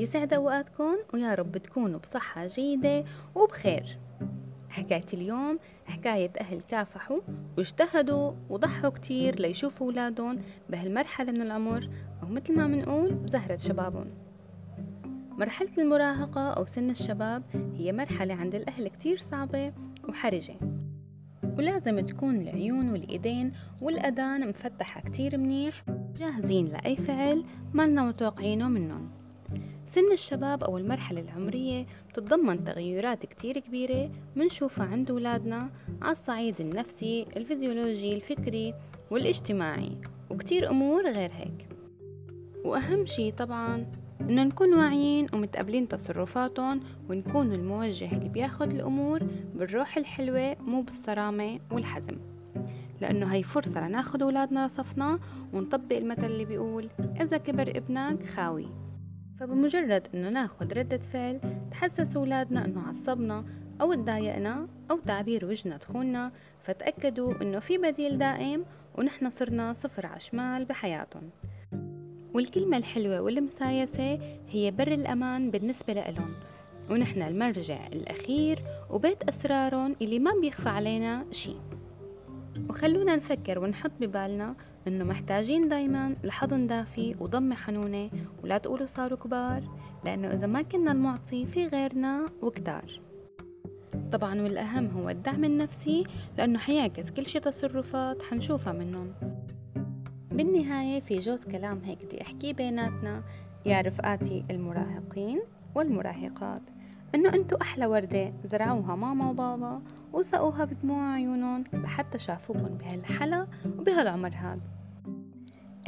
يسعد أوقاتكم ويا رب تكونوا بصحة جيدة وبخير. حكاية اليوم حكاية أهل كافحوا واجتهدوا وضحوا كتير ليشوفوا أولادهم بهالمرحلة من العمر أو مثل ما منقول بزهرة شبابهم. مرحلة المراهقة أو سن الشباب هي مرحلة عند الأهل كتير صعبة وحرجة. ولازم تكون العيون والإيدين والأذان مفتحة كتير منيح جاهزين لأي فعل ما متوقعينه منهم. سن الشباب أو المرحلة العمرية بتتضمن تغيرات كتير كبيرة منشوفها عند أولادنا على الصعيد النفسي الفيزيولوجي الفكري والاجتماعي وكتير أمور غير هيك. وأهم شي طبعا إنه نكون واعيين ومتقبلين تصرفاتهم ونكون الموجه اللي بياخد الأمور بالروح الحلوة مو بالصرامة والحزم. لأنه هي فرصة لناخد أولادنا صفنا ونطبق المثل اللي بيقول إذا كبر ابنك خاوي فبمجرد إنه ناخد ردة فعل تحسس أولادنا إنه عصبنا أو تضايقنا أو تعبير وجهنا تخوننا فتأكدوا إنه في بديل دائم ونحن صرنا صفر عشمال بحياتهم. والكلمة الحلوة والمسايسة هي بر الأمان بالنسبة لإلهم. ونحن المرجع الأخير وبيت أسرارهم اللي ما بيخفى علينا شي وخلونا نفكر ونحط ببالنا إنه محتاجين دايما لحضن دافي وضمة حنونة ولا تقولوا صاروا كبار لأنه إذا ما كنا المعطي في غيرنا وكتار. طبعا والأهم هو الدعم النفسي لأنه حيعكس كل شي تصرفات حنشوفها منهم. بالنهاية في جوز كلام هيك بدي أحكيه بيناتنا يا رفقاتي المراهقين والمراهقات. إنه أنتو أحلى وردة زرعوها ماما وبابا وسقوها بدموع عيونهم لحتى شافوكن بهالحلا وبهالعمر هاد.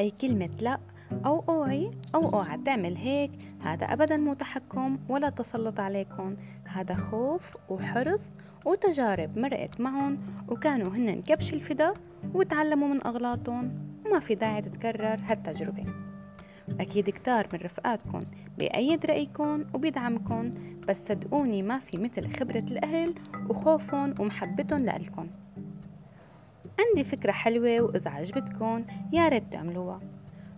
أي كلمة لأ أو أوعي أو أوعى تعمل هيك هذا أبدا مو تحكم ولا تسلط عليكم هذا خوف وحرص وتجارب مرقت معهم وكانوا هن كبش الفدا وتعلموا من أغلاطهم وما في داعي تتكرر هالتجربة. أكيد كتار من رفقاتكم بأيد رأيكم وبيدعمكم بس صدقوني ما في مثل خبرة الأهل وخوفهم ومحبتهم لإلكم. عندي فكرة حلوة وإذا عجبتكم يا ريت تعملوها.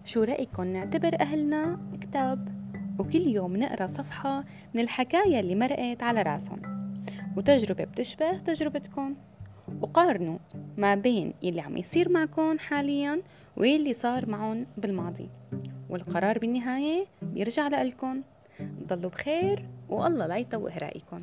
شو رأيكم نعتبر أهلنا كتاب؟ وكل يوم نقرأ صفحة من الحكاية اللي مرقت على راسهم. وتجربة بتشبه تجربتكم. وقارنوا ما بين يلي عم يصير معكم حاليا واللي صار معهم بالماضي. والقرار بالنهاية بيرجع لإلكن ضلوا بخير والله لا يتوه رأيكم.